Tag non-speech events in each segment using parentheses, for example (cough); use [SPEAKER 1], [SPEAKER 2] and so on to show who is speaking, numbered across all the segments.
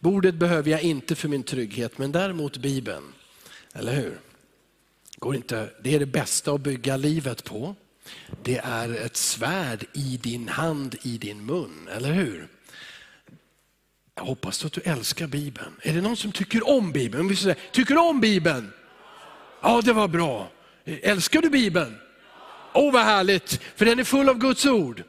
[SPEAKER 1] Bordet behöver jag inte för min trygghet, men däremot Bibeln. Eller hur? Går inte, det är det bästa att bygga livet på. Det är ett svärd i din hand, i din mun, eller hur? Jag hoppas att du älskar Bibeln. Är det någon som tycker om Bibeln? Om vi säger, tycker du om Bibeln? Ja, det var bra. Älskar du Bibeln? Åh, oh, vad härligt, för den är full av Guds ord.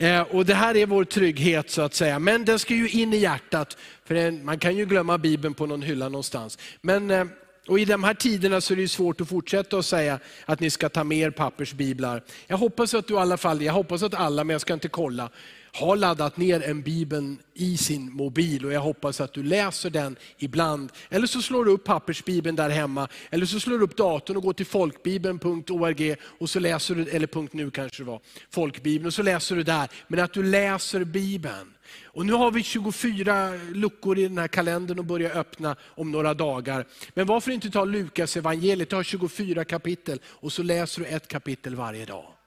[SPEAKER 1] Eh, och Det här är vår trygghet så att säga, men den ska ju in i hjärtat. För man kan ju glömma Bibeln på någon hylla någonstans. Men, eh, och I de här tiderna så är det svårt att fortsätta att säga att ni ska ta med er pappersbiblar. Jag hoppas att du i alla fall, jag hoppas att alla, men jag ska inte kolla, har laddat ner en bibel i sin mobil och jag hoppas att du läser den ibland. Eller så slår du upp pappersbibeln där hemma, eller så slår du upp datorn och går till folkbibeln.org och så läser du, eller .nu kanske det var, folkbibeln, och så läser du där. Men att du läser bibeln. Och nu har vi 24 luckor i den här kalendern och börjar öppna om några dagar. Men varför inte ta Lukas evangeliet, det har 24 kapitel och så läser du ett kapitel varje dag.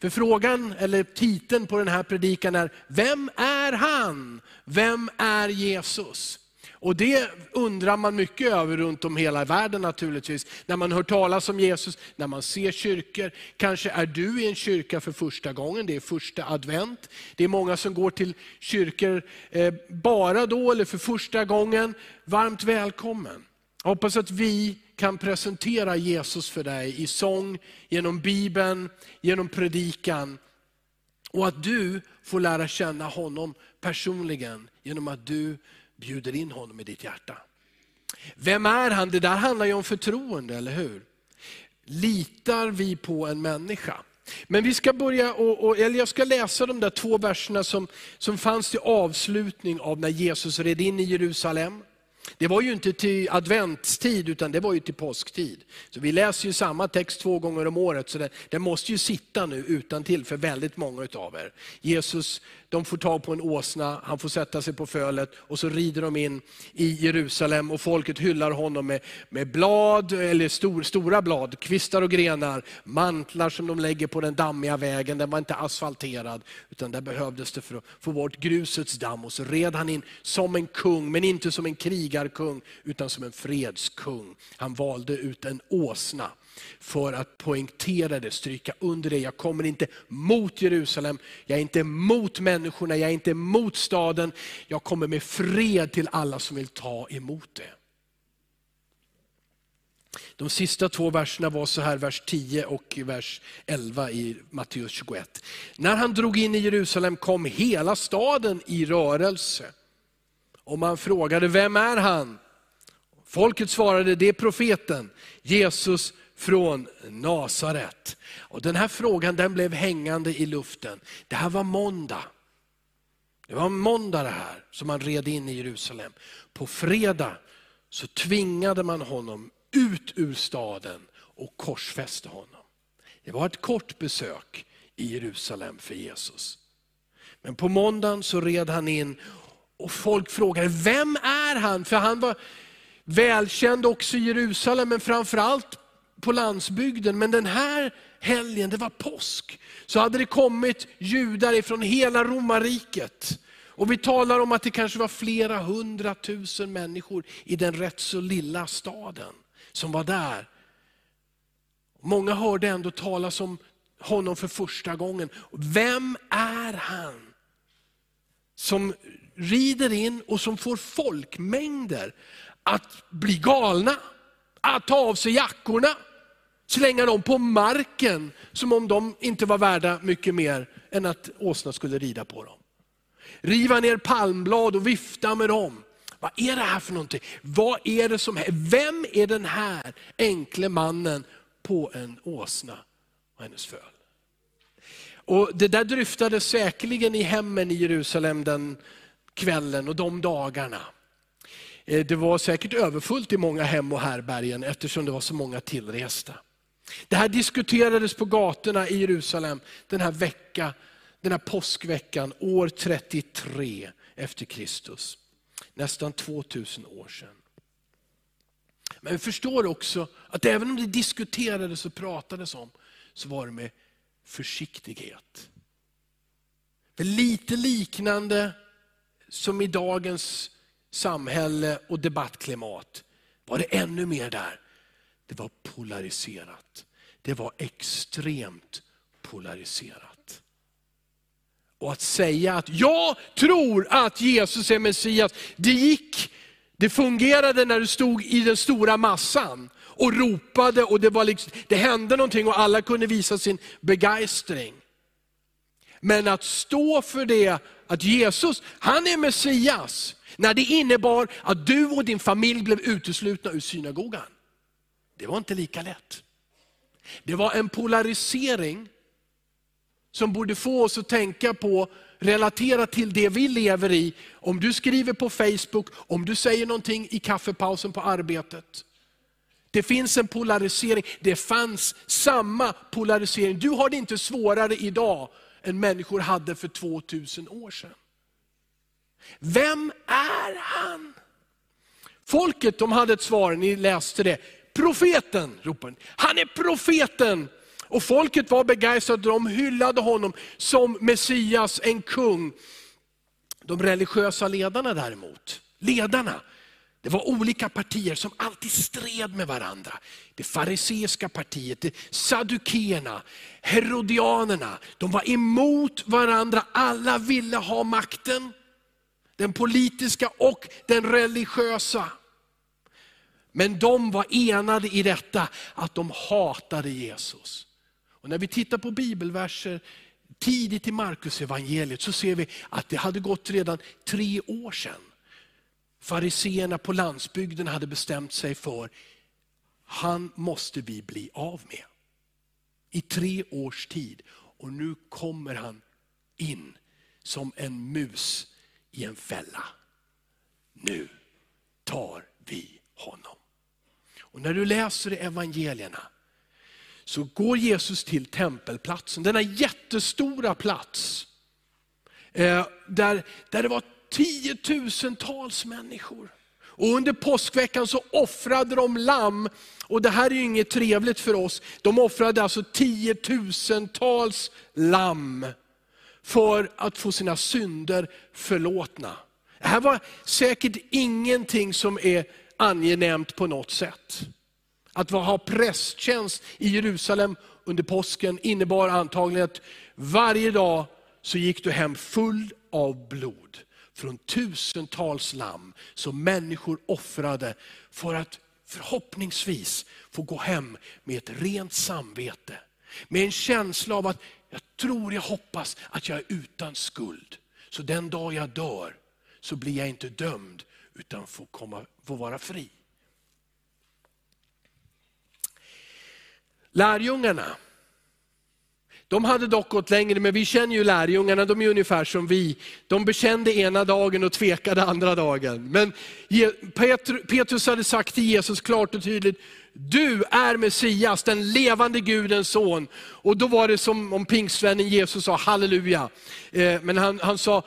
[SPEAKER 1] För frågan, eller titeln på den här predikan är, vem är han? Vem är Jesus? Och Det undrar man mycket över runt om hela världen naturligtvis. När man hör talas om Jesus, när man ser kyrkor. Kanske är du i en kyrka för första gången, det är första advent. Det är många som går till kyrkor eh, bara då eller för första gången. Varmt välkommen. Jag hoppas att vi kan presentera Jesus för dig i sång, genom Bibeln, genom predikan. Och att du får lära känna honom personligen genom att du bjuder in honom i ditt hjärta. Vem är han? Det där handlar ju om förtroende, eller hur? Litar vi på en människa? Men vi ska börja, och, och, eller jag ska läsa de där två verserna som, som fanns till avslutning av när Jesus red in i Jerusalem. Det var ju inte till adventstid, utan det var ju till påsktid. Så vi läser ju samma text två gånger om året, så den måste ju sitta nu utan till för väldigt många av er. Jesus de får tag på en åsna, han får sätta sig på fölet och så rider de in i Jerusalem och folket hyllar honom med, med blad, eller stor, stora blad, kvistar och grenar, mantlar som de lägger på den dammiga vägen, den var inte asfalterad, utan där behövdes det för att få bort grusets damm. Och så red han in som en kung, men inte som en krigarkung, utan som en fredskung. Han valde ut en åsna för att poängtera det, stryka under det. Jag kommer inte mot Jerusalem, jag är inte mot människorna, jag är inte mot staden. Jag kommer med fred till alla som vill ta emot det. De sista två verserna var så här, vers 10 och vers 11 i Matteus 21. När han drog in i Jerusalem kom hela staden i rörelse. Och man frågade, vem är han? Folket svarade, det är profeten Jesus från Nasaret. Och den här frågan den blev hängande i luften. Det här var måndag. Det var måndag det här som man red in i Jerusalem. På fredag så tvingade man honom ut ur staden och korsfäste honom. Det var ett kort besök i Jerusalem för Jesus. Men på måndagen så red han in och folk frågade, vem är han? För han var välkänd också i Jerusalem, men framförallt på landsbygden. Men den här helgen, det var påsk, så hade det kommit judar ifrån hela romarriket. Och vi talar om att det kanske var flera hundratusen människor i den rätt så lilla staden som var där. Många hörde ändå talas om honom för första gången. Vem är han? Som rider in och som får folkmängder att bli galna, att ta av sig jackorna, slänga dem på marken som om de inte var värda mycket mer än att åsna skulle rida på dem. Riva ner palmblad och vifta med dem. Vad är det här för någonting? Vad är det som Vem är den här enkle mannen på en åsna och hennes föl? Och det där dryftades säkerligen i hemmen i Jerusalem den kvällen och de dagarna. Eh, det var säkert överfullt i många hem och härbergen eftersom det var så många tillresta. Det här diskuterades på gatorna i Jerusalem den här, vecka, den här påskveckan år 33 efter Kristus. Nästan 2000 år sedan. Men vi förstår också att även om det diskuterades och pratades om, så var det med försiktighet. För lite liknande som i dagens samhälle och debattklimat var det ännu mer där. Det var polariserat. Det var extremt polariserat. Och att säga att jag tror att Jesus är Messias, det gick, det fungerade när du stod i den stora massan och ropade och det, var liksom, det hände någonting och alla kunde visa sin begeistring. Men att stå för det, att Jesus, han är Messias, när det innebar att du och din familj blev uteslutna ur synagogan. Det var inte lika lätt. Det var en polarisering som borde få oss att tänka på, relatera till det vi lever i. Om du skriver på Facebook, om du säger någonting i kaffepausen på arbetet. Det finns en polarisering, det fanns samma polarisering. Du har det inte svårare idag än människor hade för 2000 år sedan. Vem är han? Folket de hade ett svar, ni läste det. Profeten, ropade Han är profeten. Och folket var begeistrade, de hyllade honom som Messias, en kung. De religiösa ledarna däremot, ledarna, det var olika partier som alltid stred med varandra. Det fariseiska partiet, det saddukeerna, herodianerna. De var emot varandra, alla ville ha makten. Den politiska och den religiösa. Men de var enade i detta, att de hatade Jesus. Och när vi tittar på bibelverser tidigt i Markus evangeliet så ser vi att det hade gått redan tre år sedan. Fariseerna på landsbygden hade bestämt sig för, han måste vi bli av med. I tre års tid. Och nu kommer han in som en mus i en fälla. Nu tar vi honom. Och när du läser i evangelierna så går Jesus till tempelplatsen, denna jättestora plats. Eh, där, där det var tiotusentals människor. Och under påskveckan så offrade de lamm, och det här är ju inget trevligt för oss. De offrade alltså tiotusentals lamm för att få sina synder förlåtna. Det här var säkert ingenting som är angenämt på något sätt. Att ha prästtjänst i Jerusalem under påsken innebar antagligen att varje dag så gick du hem full av blod från tusentals lamm som människor offrade för att förhoppningsvis få gå hem med ett rent samvete. Med en känsla av att jag tror, jag hoppas att jag är utan skuld. Så den dag jag dör så blir jag inte dömd utan får, komma, får vara fri. Lärjungarna, de hade dock gått längre, men vi känner ju lärjungarna, de är ungefär som vi. De bekände ena dagen och tvekade andra dagen. Men Petrus hade sagt till Jesus klart och tydligt, du är Messias, den levande Gudens son. Och då var det som om pingsvännen Jesus sa halleluja. Eh, men han, han sa,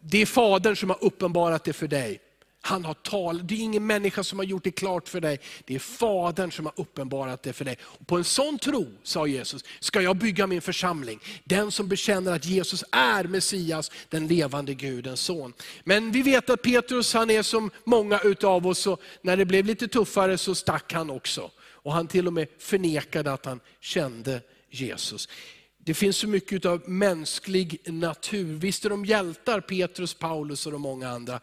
[SPEAKER 1] det är Fadern som har uppenbarat det för dig. Han har tal. det är ingen människa som har gjort det klart för dig. Det är Fadern som har uppenbarat det för dig. Och på en sån tro, sa Jesus, ska jag bygga min församling. Den som bekänner att Jesus är Messias, den levande Gudens son. Men vi vet att Petrus, han är som många utav oss, och när det blev lite tuffare så stack han också. Och han till och med förnekade att han kände Jesus. Det finns så mycket av mänsklig natur. Visst är de hjältar, Petrus, Paulus och de många andra.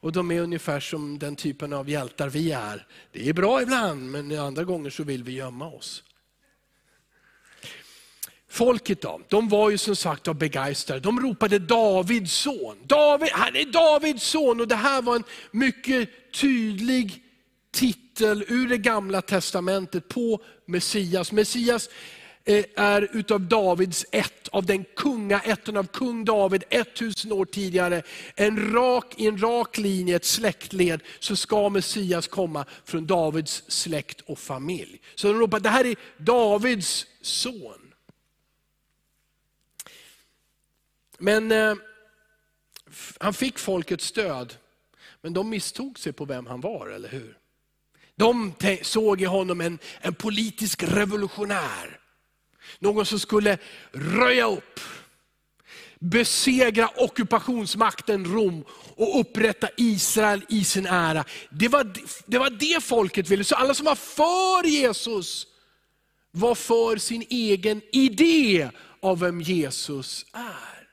[SPEAKER 1] Och de är ungefär som den typen av hjältar vi är. Det är bra ibland, men andra gånger så vill vi gömma oss. Folket då, de var ju som sagt begeistrade. De ropade Davids son. David, han är Davids son! Och det här var en mycket tydlig titel ur det gamla testamentet på Messias. Messias Eh, är utav Davids ett, av den kungaätten av kung David, 1000 år tidigare. En rak, I en rak linje, ett släktled, så ska Messias komma från Davids släkt och familj. Så de ropar, det här är Davids son. Men eh, han fick folkets stöd, men de misstog sig på vem han var, eller hur? De såg i honom en, en politisk revolutionär. Någon som skulle röja upp. besegra ockupationsmakten Rom och upprätta Israel i sin ära. Det var, det var det folket ville. Så alla som var för Jesus var för sin egen idé av vem Jesus är.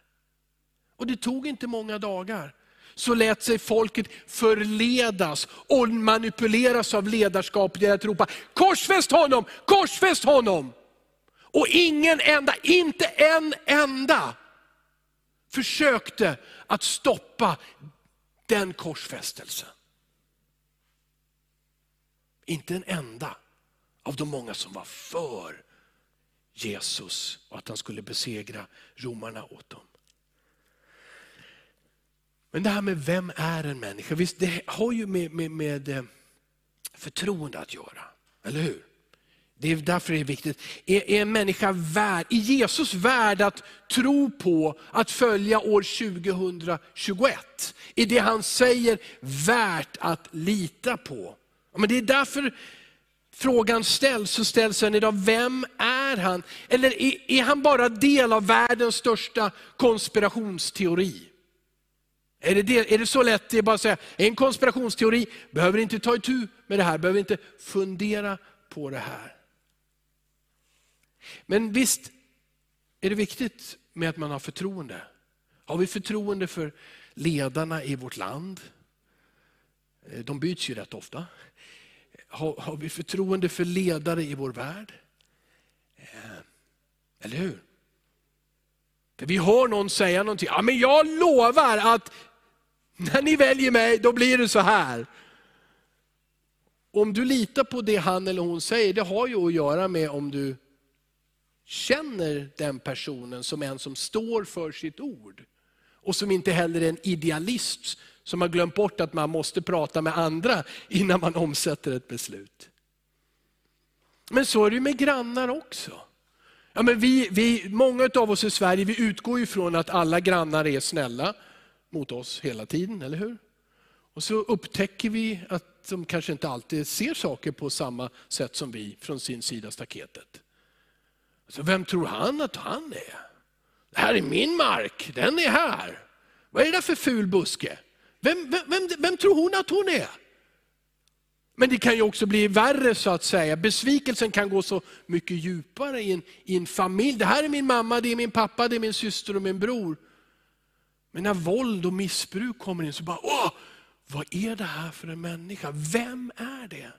[SPEAKER 1] Och det tog inte många dagar så lät sig folket förledas och manipuleras av ledarskapet att ropa, korsfäst honom, korsfäst honom. Och ingen enda, inte en enda, försökte att stoppa den korsfästelsen. Inte en enda av de många som var för Jesus och att han skulle besegra romarna åt dem. Men det här med vem är en människa, visst det har ju med, med, med eh, förtroende att göra, eller hur? Det är därför det är viktigt. Är, är en människa värd, är Jesus värd att tro på, att följa år 2021? Är det han säger värt att lita på? Men det är därför frågan ställs, så ställs den idag, vem är han? Eller är, är han bara del av världens största konspirationsteori? Är det, det, är det så lätt det är bara att säga, en konspirationsteori, behöver inte ta itu med det här, behöver inte fundera på det här. Men visst är det viktigt med att man har förtroende. Har vi förtroende för ledarna i vårt land? Eh, de byts ju rätt ofta. Har, har vi förtroende för ledare i vår värld? Eh, eller hur? För vi hör någon säga någonting, ja, men jag lovar att när ni väljer mig, då blir det så här. Om du litar på det han eller hon säger, det har ju att göra med om du känner den personen som en som står för sitt ord. Och som inte heller är en idealist som har glömt bort att man måste prata med andra innan man omsätter ett beslut. Men så är det med grannar också. Ja, men vi, vi, många av oss i Sverige vi utgår ifrån att alla grannar är snälla mot oss hela tiden, eller hur? Och så upptäcker vi att de kanske inte alltid ser saker på samma sätt som vi från sin sida staketet. Så vem tror han att han är? Det här är min mark, den är här. Vad är det där för ful buske? Vem, vem, vem, vem tror hon att hon är? Men det kan ju också bli värre så att säga. Besvikelsen kan gå så mycket djupare i en, i en familj. Det här är min mamma, det är min pappa, det är min syster och min bror. Men när våld och missbruk kommer in så bara, åh, vad är det här för en människa? Vem är det?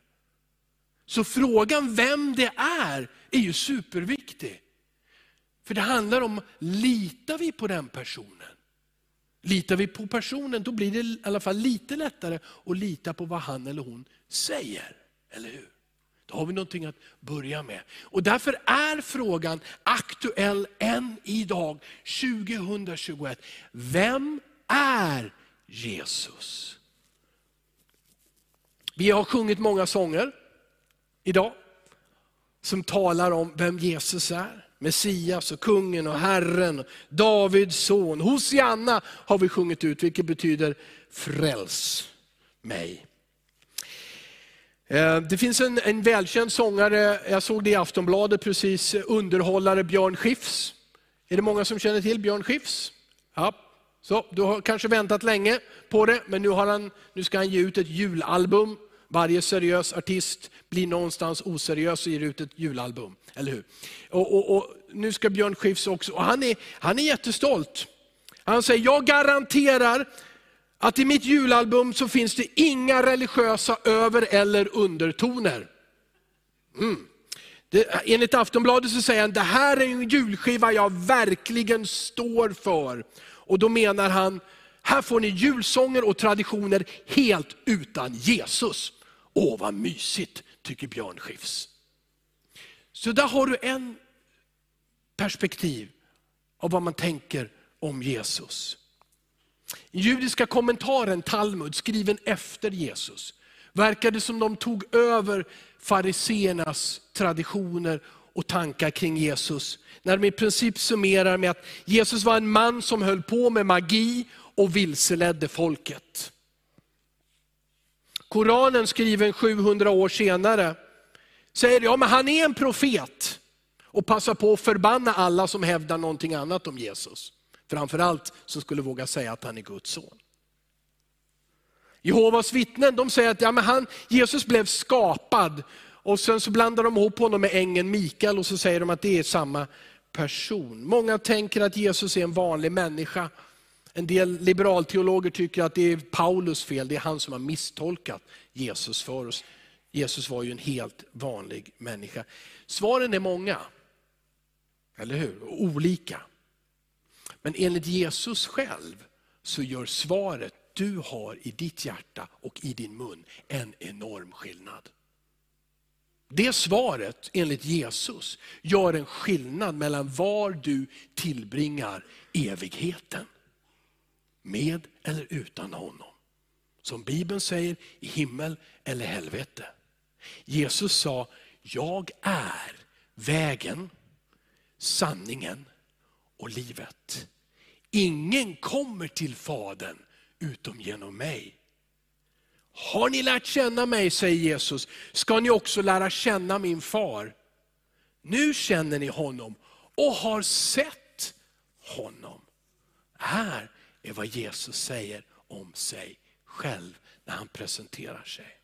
[SPEAKER 1] Så frågan vem det är, är ju superviktig. För det handlar om, litar vi på den personen? Litar vi på personen, då blir det i alla fall lite lättare att lita på vad han eller hon säger. Eller hur? Då har vi någonting att börja med. Och därför är frågan aktuell än idag, 2021. Vem är Jesus? Vi har sjungit många sånger idag som talar om vem Jesus är. Messias och kungen och Herren, Davids son. Hosianna har vi sjungit ut, vilket betyder fräls mig. Eh, det finns en, en välkänd sångare, jag såg det i Aftonbladet precis, underhållare Björn Skifs. Är det många som känner till Björn Skifs? Ja, så, du har kanske väntat länge på det, men nu, har han, nu ska han ge ut ett julalbum. Varje seriös artist blir någonstans oseriös och ger ut ett julalbum. Eller hur? Och, och, och nu ska Björn Skifs också, och han är, han är jättestolt. Han säger, jag garanterar att i mitt julalbum så finns det inga religiösa över eller undertoner. Mm. Det, enligt Aftonbladet så säger han, det här är en julskiva jag verkligen står för. Och då menar han, här får ni julsånger och traditioner helt utan Jesus. Åh vad mysigt, tycker Björn Skifs. Så där har du en perspektiv av vad man tänker om Jesus. I judiska kommentaren Talmud, skriven efter Jesus, verkar det som de tog över fariseernas traditioner och tankar kring Jesus. När de i princip summerar med att Jesus var en man som höll på med magi och vilseledde folket. Koranen skriven 700 år senare säger ja men han är en profet och passar på att förbanna alla som hävdar någonting annat om Jesus. Framförallt som skulle våga säga att han är Guds son. Jehovas vittnen de säger att ja, men han, Jesus blev skapad och sen så blandar de ihop honom med ängeln Mikael och så säger de att det är samma person. Många tänker att Jesus är en vanlig människa. En del liberalteologer tycker att det är Paulus fel, det är han som har misstolkat Jesus för oss. Jesus var ju en helt vanlig människa. Svaren är många, eller hur? Olika. Men enligt Jesus själv så gör svaret du har i ditt hjärta och i din mun en enorm skillnad. Det svaret, enligt Jesus, gör en skillnad mellan var du tillbringar evigheten. Med eller utan honom. Som Bibeln säger, i himmel eller helvete. Jesus sa, jag är vägen, sanningen och livet. Ingen kommer till Fadern utom genom mig. Har ni lärt känna mig, säger Jesus, ska ni också lära känna min far. Nu känner ni honom och har sett honom. Här är vad Jesus säger om sig själv när han presenterar sig.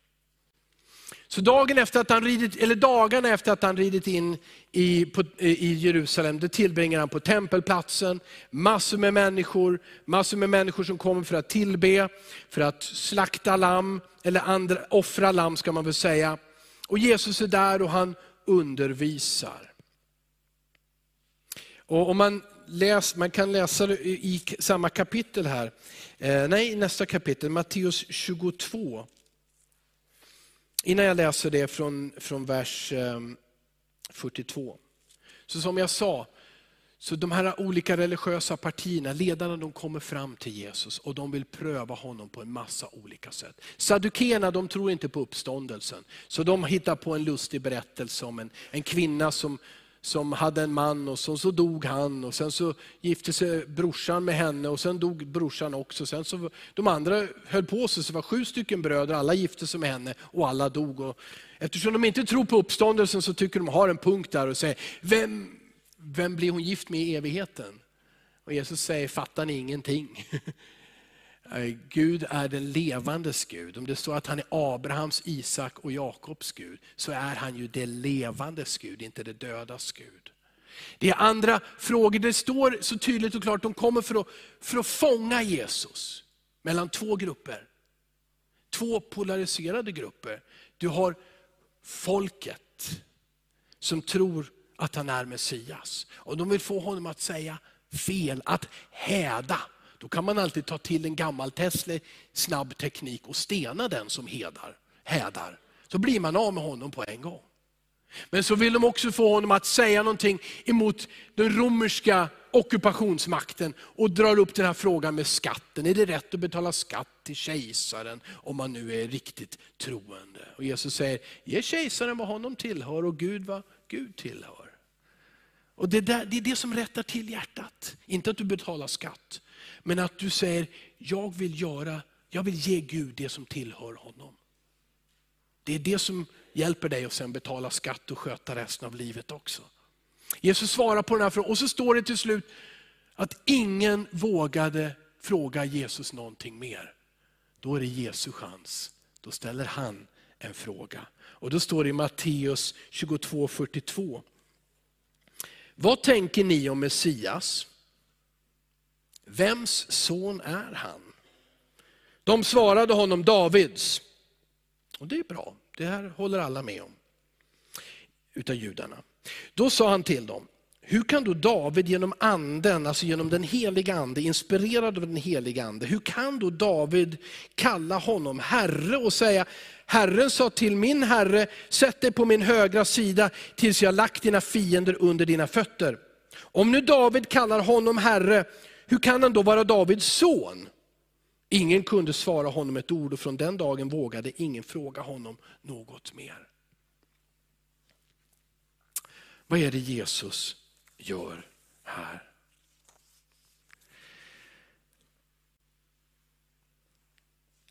[SPEAKER 1] Så dagen efter att han ridit, eller dagarna efter att han ridit in i, på, i Jerusalem, det tillbringar han på tempelplatsen. Massor med människor, massor med människor som kommer för att tillbe, för att slakta lamm, eller andra, offra lamm ska man väl säga. Och Jesus är där och han undervisar. Och om man, läs, man kan läsa det i samma kapitel här, eh, nej nästa kapitel, Matteus 22. Innan jag läser det från, från vers eh, 42. Så som jag sa, så de här olika religiösa partierna, ledarna de kommer fram till Jesus och de vill pröva honom på en massa olika sätt. Saddukeerna de tror inte på uppståndelsen, så de hittar på en lustig berättelse om en, en kvinna som som hade en man och så, så dog han och sen så gifte sig brorsan med henne och sen dog brorsan också. Sen så, de andra höll på sig, så det var sju stycken bröder, alla gifte sig med henne och alla dog. Och eftersom de inte tror på uppståndelsen så tycker de har en punkt där och säger, vem, vem blir hon gift med i evigheten? Och Jesus säger, fattar ni ingenting? (laughs) Eh, Gud är den levandes Gud. Om det står att han är Abrahams, Isak och Jakobs Gud, så är han ju det levandes Gud, inte det dödas Gud. Det är andra frågor, det står så tydligt och klart, de kommer för att, för att fånga Jesus mellan två grupper. Två polariserade grupper. Du har folket som tror att han är Messias. Och de vill få honom att säga fel, att häda. Då kan man alltid ta till en gammal Tesla snabb teknik och stena den som hedar, hädar. Så blir man av med honom på en gång. Men så vill de också få honom att säga någonting emot den romerska ockupationsmakten och drar upp den här frågan med skatten. Är det rätt att betala skatt till kejsaren om man nu är riktigt troende? Och Jesus säger, ge kejsaren vad honom tillhör och Gud vad Gud tillhör. Och det, där, det är det som rättar till hjärtat. Inte att du betalar skatt, men att du säger, jag vill, göra, jag vill ge Gud det som tillhör honom. Det är det som hjälper dig att sen betala skatt och sköta resten av livet också. Jesus svarar på den här frågan och så står det till slut att ingen vågade fråga Jesus någonting mer. Då är det Jesu chans. Då ställer han en fråga. Och då står det i Matteus 22.42. Vad tänker ni om Messias? Vems son är han? De svarade honom Davids. Och det är bra, det här håller alla med om. Utav judarna. Då sa han till dem, hur kan då David genom anden, alltså genom den heliga ande, inspirerad av den heliga ande, hur kan då David kalla honom Herre och säga, Herren sa till min Herre, sätt dig på min högra sida tills jag lagt dina fiender under dina fötter. Om nu David kallar honom Herre, hur kan han då vara Davids son? Ingen kunde svara honom ett ord och från den dagen vågade ingen fråga honom något mer. Vad är det Jesus gör här?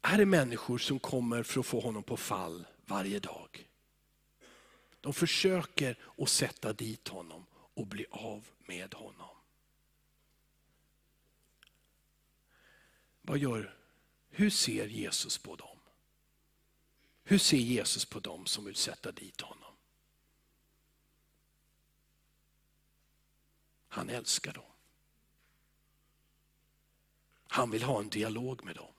[SPEAKER 1] Här är människor som kommer för att få honom på fall varje dag. De försöker att sätta dit honom och bli av med honom. Vad gör, hur ser Jesus på dem? Hur ser Jesus på dem som vill sätta dit honom? Han älskar dem. Han vill ha en dialog med dem.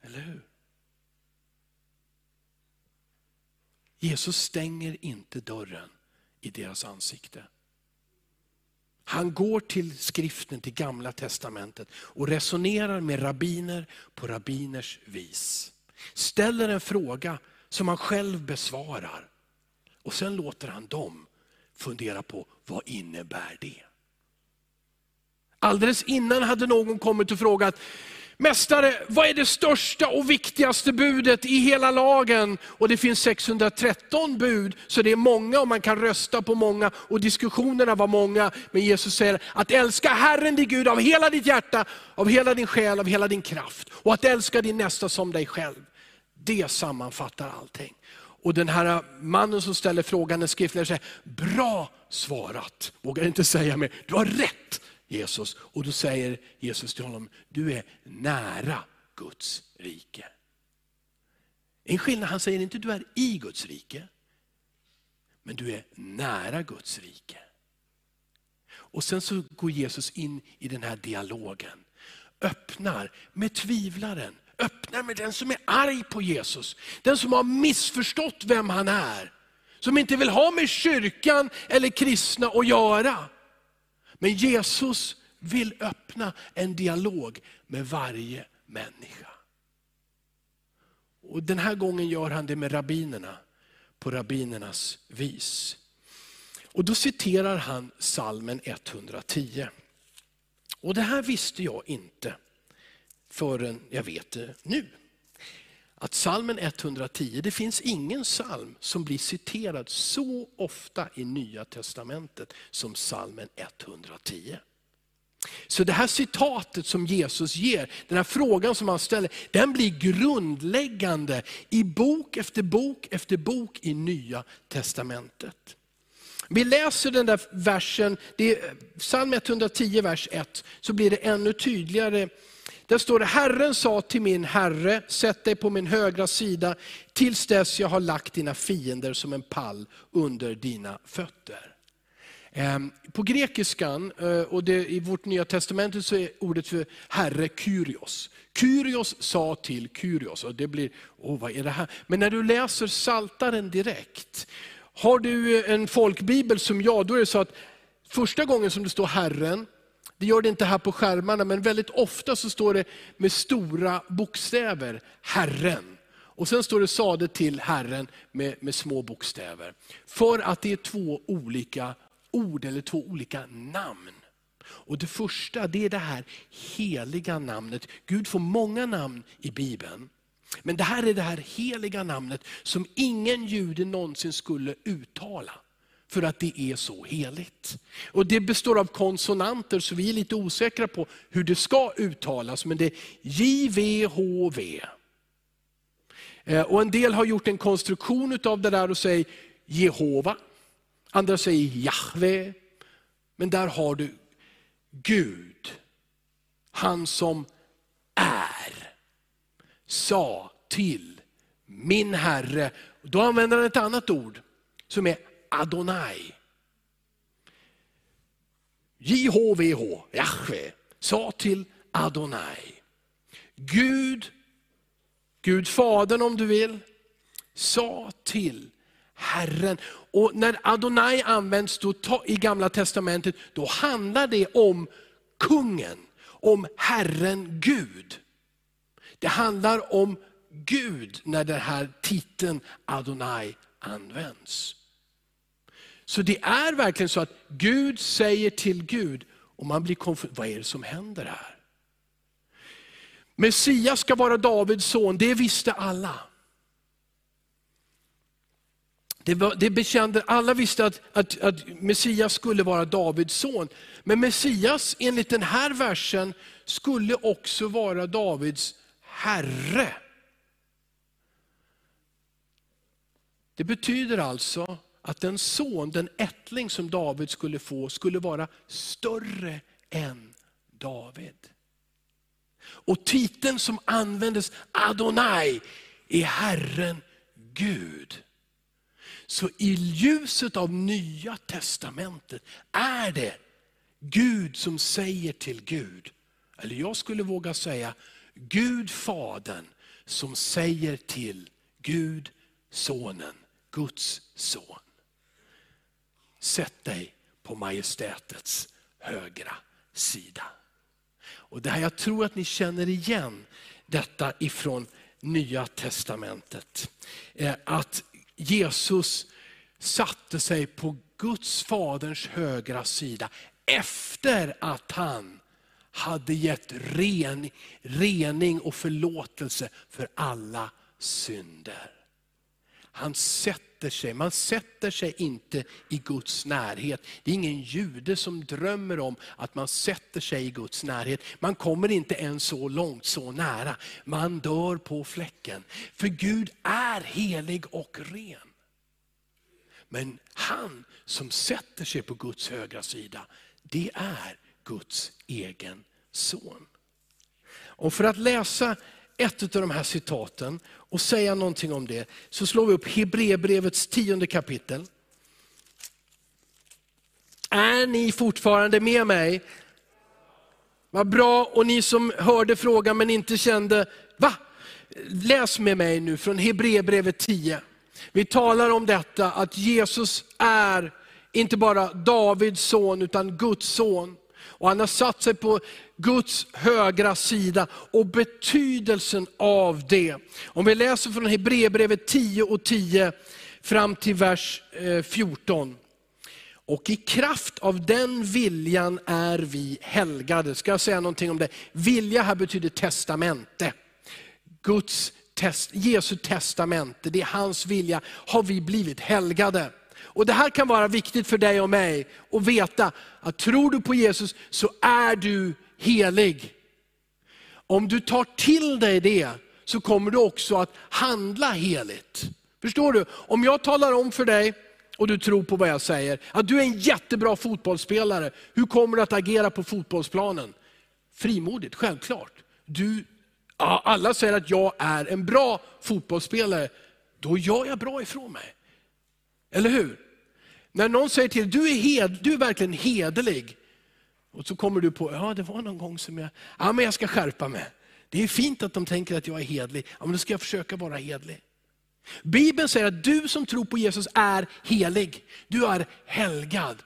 [SPEAKER 1] Eller hur? Jesus stänger inte dörren i deras ansikte. Han går till skriften, till gamla testamentet och resonerar med rabbiner på rabbiners vis. Ställer en fråga som han själv besvarar. Och sen låter han dem fundera på vad innebär det? Alldeles innan hade någon kommit och frågat, Mästare, vad är det största och viktigaste budet i hela lagen? Och det finns 613 bud, så det är många och man kan rösta på många. Och diskussionerna var många. Men Jesus säger att älska Herren din Gud av hela ditt hjärta, av hela din själ, av hela din kraft. Och att älska din nästa som dig själv. Det sammanfattar allting. Och den här mannen som ställer frågan, den skriftliga, säger, bra svarat. Vågar inte säga mer, du har rätt. Jesus. Och då säger Jesus till honom, du är nära Guds rike. En skillnad, han säger inte du är i Guds rike, men du är nära Guds rike. Och sen så går Jesus in i den här dialogen. Öppnar med tvivlaren, öppnar med den som är arg på Jesus. Den som har missförstått vem han är. Som inte vill ha med kyrkan eller kristna att göra. Men Jesus vill öppna en dialog med varje människa. Och Den här gången gör han det med rabbinerna, på rabbinernas vis. Och Då citerar han salmen 110. Och Det här visste jag inte förrän jag vet det nu. Att salmen 110, det finns ingen psalm som blir citerad så ofta i Nya Testamentet som salmen 110. Så det här citatet som Jesus ger, den här frågan som han ställer, den blir grundläggande i bok efter bok efter bok i Nya Testamentet. Vi läser den där versen, det är eh, psalm 110 vers 1, så blir det ännu tydligare där står det, Herren sa till min Herre, sätt dig på min högra sida tills dess jag har lagt dina fiender som en pall under dina fötter. Ehm, på grekiskan, eh, och det, i vårt nya testamentet så är ordet för Herre Kyrios. Kyrios sa till Kyrios, och det blir, åh vad är det här? Men när du läser Saltaren direkt, har du en folkbibel som jag, då är det så att första gången som det står Herren, det gör det inte här på skärmarna, men väldigt ofta så står det med stora bokstäver, Herren. Och sen står det sade till Herren med, med små bokstäver. För att det är två olika ord eller två olika namn. Och Det första det är det här heliga namnet. Gud får många namn i Bibeln. Men det här är det här heliga namnet som ingen jude någonsin skulle uttala för att det är så heligt. Och Det består av konsonanter, så vi är lite osäkra på hur det ska uttalas, men det är JVHV. Eh, och en del har gjort en konstruktion av det där och säger Jehova, andra säger Jahve. Men där har du Gud, han som är, sa till min Herre, då använder han ett annat ord som är Adonai. JHVH, Jahve, sa till Adonai. Gud, Gud Fadern om du vill, sa till Herren. Och när Adonai används då, i gamla testamentet, då handlar det om kungen, om Herren Gud. Det handlar om Gud när den här titeln Adonai används. Så det är verkligen så att Gud säger till Gud, och man blir konfunderad, vad är det som händer här? Messias ska vara Davids son, det visste alla. Det, var, det bekände, alla visste att, att, att Messias skulle vara Davids son. Men Messias, enligt den här versen, skulle också vara Davids herre. Det betyder alltså att den son, den ättling som David skulle få, skulle vara större än David. Och titeln som användes, Adonai, är Herren Gud. Så i ljuset av nya testamentet är det Gud som säger till Gud, eller jag skulle våga säga Gud Fadern som säger till Gud Sonen, Guds son. Sätt dig på majestätets högra sida. Och det här, jag tror att ni känner igen detta ifrån Nya Testamentet. Eh, att Jesus satte sig på Guds faderns högra sida efter att han hade gett ren, rening och förlåtelse för alla synder. Han sätter sig, man sätter sig inte i Guds närhet. Det är ingen jude som drömmer om att man sätter sig i Guds närhet. Man kommer inte ens så långt, så nära. Man dör på fläcken. För Gud är helig och ren. Men han som sätter sig på Guds högra sida, det är Guds egen son. Och för att läsa ett av de här citaten och säga någonting om det, så slår vi upp Hebreerbrevets tionde kapitel. Är ni fortfarande med mig? Vad bra, och ni som hörde frågan men inte kände, va? Läs med mig nu från Hebreerbrevet 10. Vi talar om detta att Jesus är inte bara Davids son utan Guds son. Och han har satt sig på Guds högra sida och betydelsen av det. Om vi läser från Hebreerbrevet 10 och 10 fram till vers eh, 14. Och i kraft av den viljan är vi helgade. Ska jag säga någonting om det? Vilja här betyder testamente. Guds test, Jesu testamente, det är hans vilja, har vi blivit helgade. Och Det här kan vara viktigt för dig och mig att veta att tror du på Jesus så är du helig. Om du tar till dig det så kommer du också att handla heligt. Förstår du? Om jag talar om för dig, och du tror på vad jag säger, att du är en jättebra fotbollsspelare. Hur kommer du att agera på fotbollsplanen? Frimodigt, självklart. Du, alla säger att jag är en bra fotbollsspelare, då gör jag bra ifrån mig. Eller hur? När någon säger till dig, du är, hed, du är verkligen hederlig. Och så kommer du på, ja det var någon gång som jag, ja men jag ska skärpa mig. Det är fint att de tänker att jag är hedlig, ja men då ska jag försöka vara hedlig. Bibeln säger att du som tror på Jesus är helig. Du är helgad.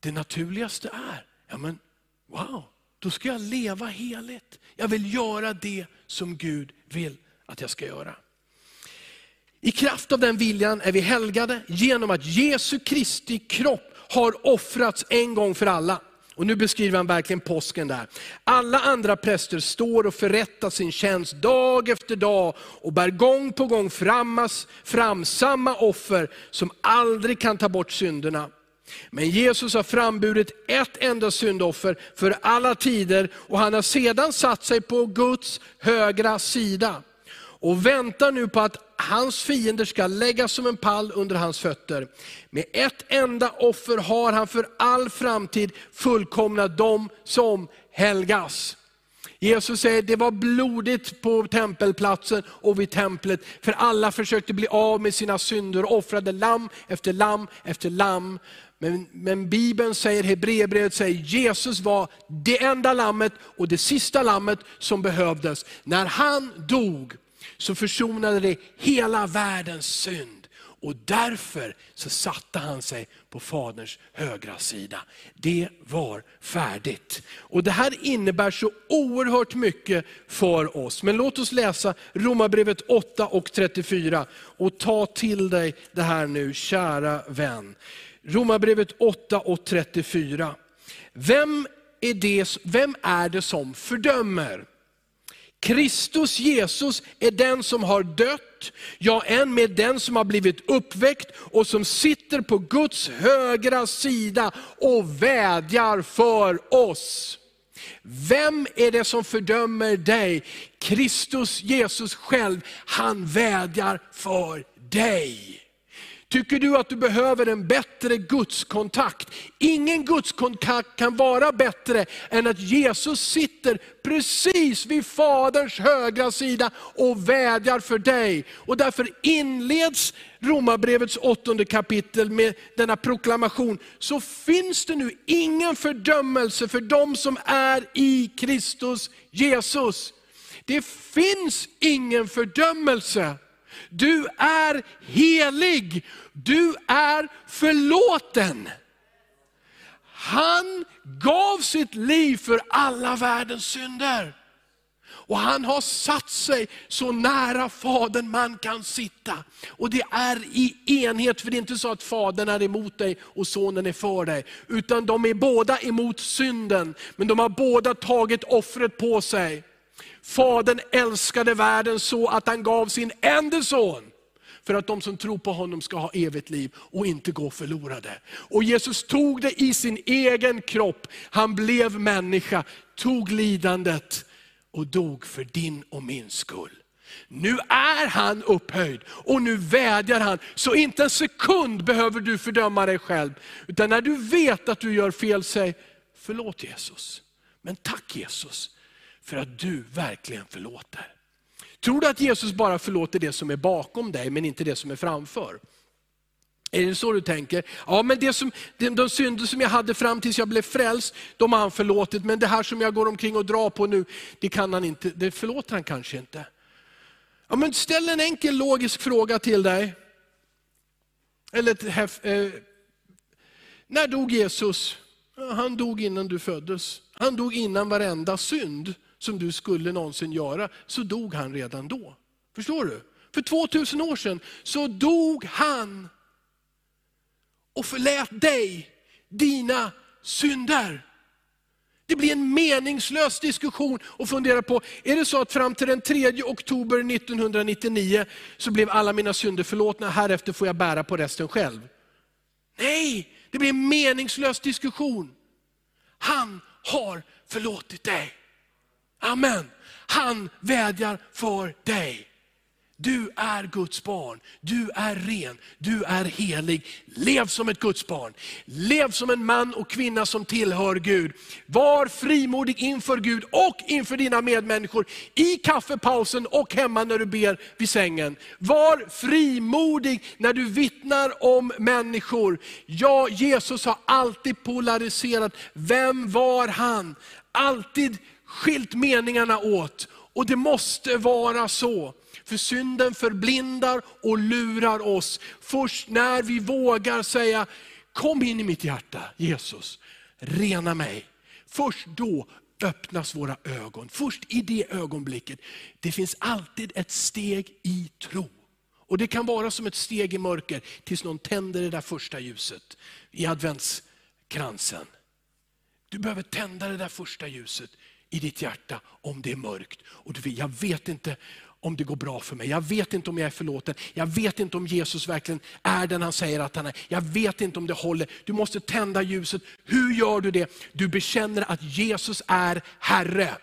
[SPEAKER 1] Det naturligaste är, ja men wow, då ska jag leva heligt. Jag vill göra det som Gud vill att jag ska göra. I kraft av den viljan är vi helgade genom att Jesu Kristi kropp har offrats en gång för alla. Och nu beskriver han verkligen påsken där. Alla andra präster står och förrättar sin tjänst dag efter dag och bär gång på gång frammas, fram samma offer som aldrig kan ta bort synderna. Men Jesus har framburit ett enda syndoffer för alla tider och han har sedan satt sig på Guds högra sida och väntar nu på att hans fiender ska läggas som en pall under hans fötter. Med ett enda offer har han för all framtid fullkomnat dem som helgas. Jesus säger, det var blodigt på tempelplatsen och vid templet, för alla försökte bli av med sina synder och offrade lamm efter lamm efter lamm. Men, men Bibeln säger, Hebreerbrevet säger, Jesus var det enda lammet och det sista lammet som behövdes. När han dog, så försonade det hela världens synd. Och därför så satte han sig på Faderns högra sida. Det var färdigt. Och Det här innebär så oerhört mycket för oss. Men låt oss läsa Romarbrevet 8 och 34 och ta till dig det här nu, kära vän. Romarbrevet 8 och 34. Vem är det, vem är det som fördömer? Kristus Jesus är den som har dött, ja än med den som har blivit uppväckt och som sitter på Guds högra sida och vädjar för oss. Vem är det som fördömer dig? Kristus Jesus själv, han vädjar för dig. Tycker du att du behöver en bättre gudskontakt? Ingen gudskontakt kan vara bättre än att Jesus sitter precis vid Faderns högra sida och vädjar för dig. Och därför inleds Romarbrevets åttonde kapitel med denna proklamation. Så finns det nu ingen fördömelse för de som är i Kristus Jesus. Det finns ingen fördömelse. Du är helig, du är förlåten. Han gav sitt liv för alla världens synder. Och han har satt sig så nära Fadern man kan sitta. Och det är i enhet, för det är inte så att Fadern är emot dig och Sonen är för dig. Utan de är båda emot synden, men de har båda tagit offret på sig. Fadern älskade världen så att han gav sin enda son, för att de som tror på honom ska ha evigt liv och inte gå förlorade. Och Jesus tog det i sin egen kropp, han blev människa, tog lidandet och dog för din och min skull. Nu är han upphöjd och nu vädjar han. Så inte en sekund behöver du fördöma dig själv. Utan när du vet att du gör fel, säg förlåt Jesus. Men tack Jesus för att du verkligen förlåter. Tror du att Jesus bara förlåter det som är bakom dig, men inte det som är framför? Är det så du tänker? Ja, men det som, de, de synder som jag hade fram tills jag blev frälst, de har han förlåtit. Men det här som jag går omkring och drar på nu, det, kan han inte, det förlåter han kanske inte. Ja, men ställ en enkel logisk fråga till dig. Eller ett, eh, när dog Jesus? Han dog innan du föddes. Han dog innan varenda synd som du skulle någonsin göra, så dog han redan då. Förstår du? För 2000 år sedan så dog han och förlät dig dina synder. Det blir en meningslös diskussion att fundera på, är det så att fram till den 3 oktober 1999 så blev alla mina synder förlåtna, härefter får jag bära på resten själv? Nej, det blir en meningslös diskussion. Han har förlåtit dig. Amen. Han vädjar för dig. Du är Guds barn, du är ren, du är helig. Lev som ett Guds barn. Lev som en man och kvinna som tillhör Gud. Var frimodig inför Gud och inför dina medmänniskor i kaffepausen och hemma när du ber vid sängen. Var frimodig när du vittnar om människor. Ja, Jesus har alltid polariserat. Vem var han? Alltid skilt meningarna åt. Och det måste vara så. För synden förblindar och lurar oss. Först när vi vågar säga, kom in i mitt hjärta Jesus, rena mig. Först då öppnas våra ögon. Först i det ögonblicket. Det finns alltid ett steg i tro. Och Det kan vara som ett steg i mörker tills någon tänder det där första ljuset i adventskransen. Du behöver tända det där första ljuset i ditt hjärta om det är mörkt. Och du jag vet inte om det går bra för mig. Jag vet inte om jag är förlåten. Jag vet inte om Jesus verkligen är den han säger att han är. Jag vet inte om det håller. Du måste tända ljuset. Hur gör du det? Du bekänner att Jesus är Herre.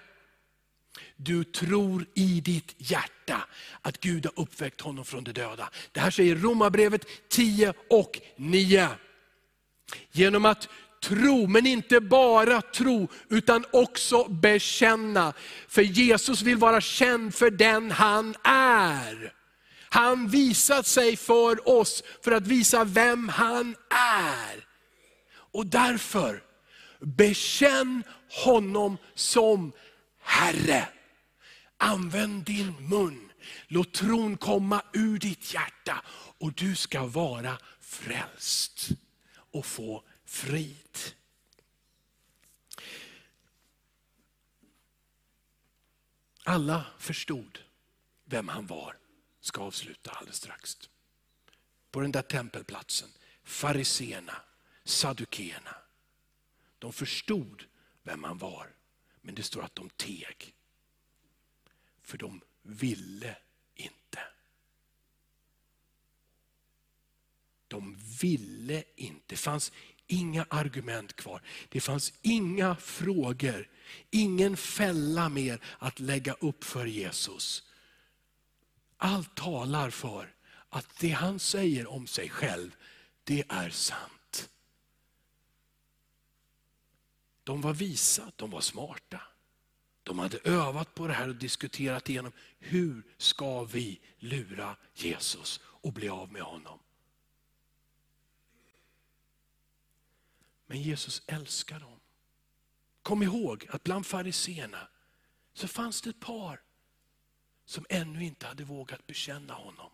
[SPEAKER 1] Du tror i ditt hjärta att Gud har uppväckt honom från de döda. Det här säger Romarbrevet 10 och 9. Genom att tro, men inte bara tro, utan också bekänna. För Jesus vill vara känd för den han är. Han visat sig för oss för att visa vem han är. Och därför, bekänn honom som Herre. Använd din mun, låt tron komma ur ditt hjärta och du ska vara frälst och få frid. Alla förstod vem han var. Ska avsluta alldeles strax. På den där tempelplatsen, fariseerna, saddukeerna. De förstod vem han var, men det står att de teg. För de ville inte. De ville inte. Det fanns inga argument kvar. Det fanns inga frågor, ingen fälla mer att lägga upp för Jesus. Allt talar för att det han säger om sig själv, det är sant. De var visa, de var smarta. De hade övat på det här och diskuterat igenom, hur ska vi lura Jesus och bli av med honom? Men Jesus älskar dem. Kom ihåg att bland fariseerna så fanns det ett par som ännu inte hade vågat bekänna honom.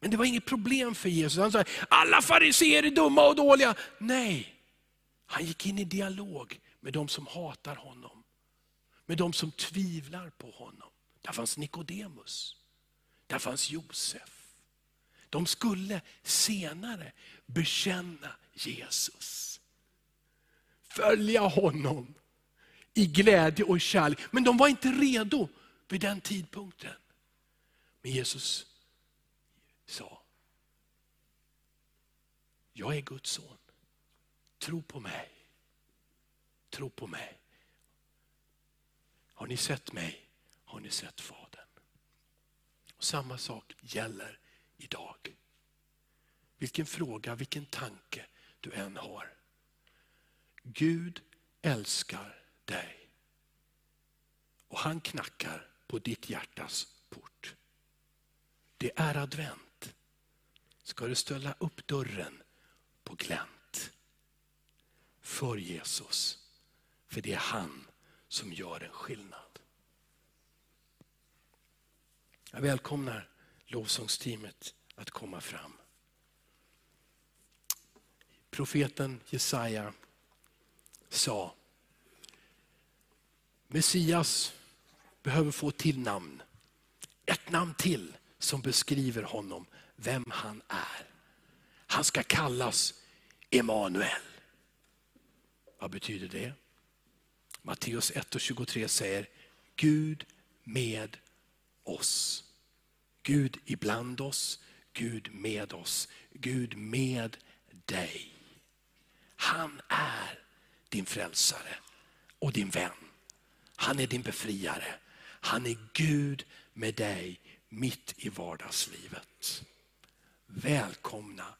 [SPEAKER 1] Men det var inget problem för Jesus. Han sa, alla fariseer är dumma och dåliga. Nej, han gick in i dialog med de som hatar honom. Med de som tvivlar på honom. Där fanns Nikodemus. Där fanns Josef. De skulle senare bekänna Jesus. Följa honom i glädje och kärlek. Men de var inte redo vid den tidpunkten. Men Jesus sa, jag är Guds son. Tro på mig. Tro på mig. Har ni sett mig har ni sett Fadern. Och samma sak gäller idag. Vilken fråga, vilken tanke du än har. Gud älskar dig. Och han knackar på ditt hjärtas port. Det är advent. Ska du ställa upp dörren på glänt för Jesus. För det är han som gör en skillnad. Jag välkomnar lovsångsteamet att komma fram. Profeten Jesaja sa, Messias behöver få till namn. Ett namn till som beskriver honom, vem han är. Han ska kallas Emanuel. Vad betyder det? Matteus 1 och 23 säger, Gud med oss. Gud ibland oss, Gud med oss, Gud med dig. Han är din frälsare och din vän. Han är din befriare. Han är Gud med dig mitt i vardagslivet. Välkomna.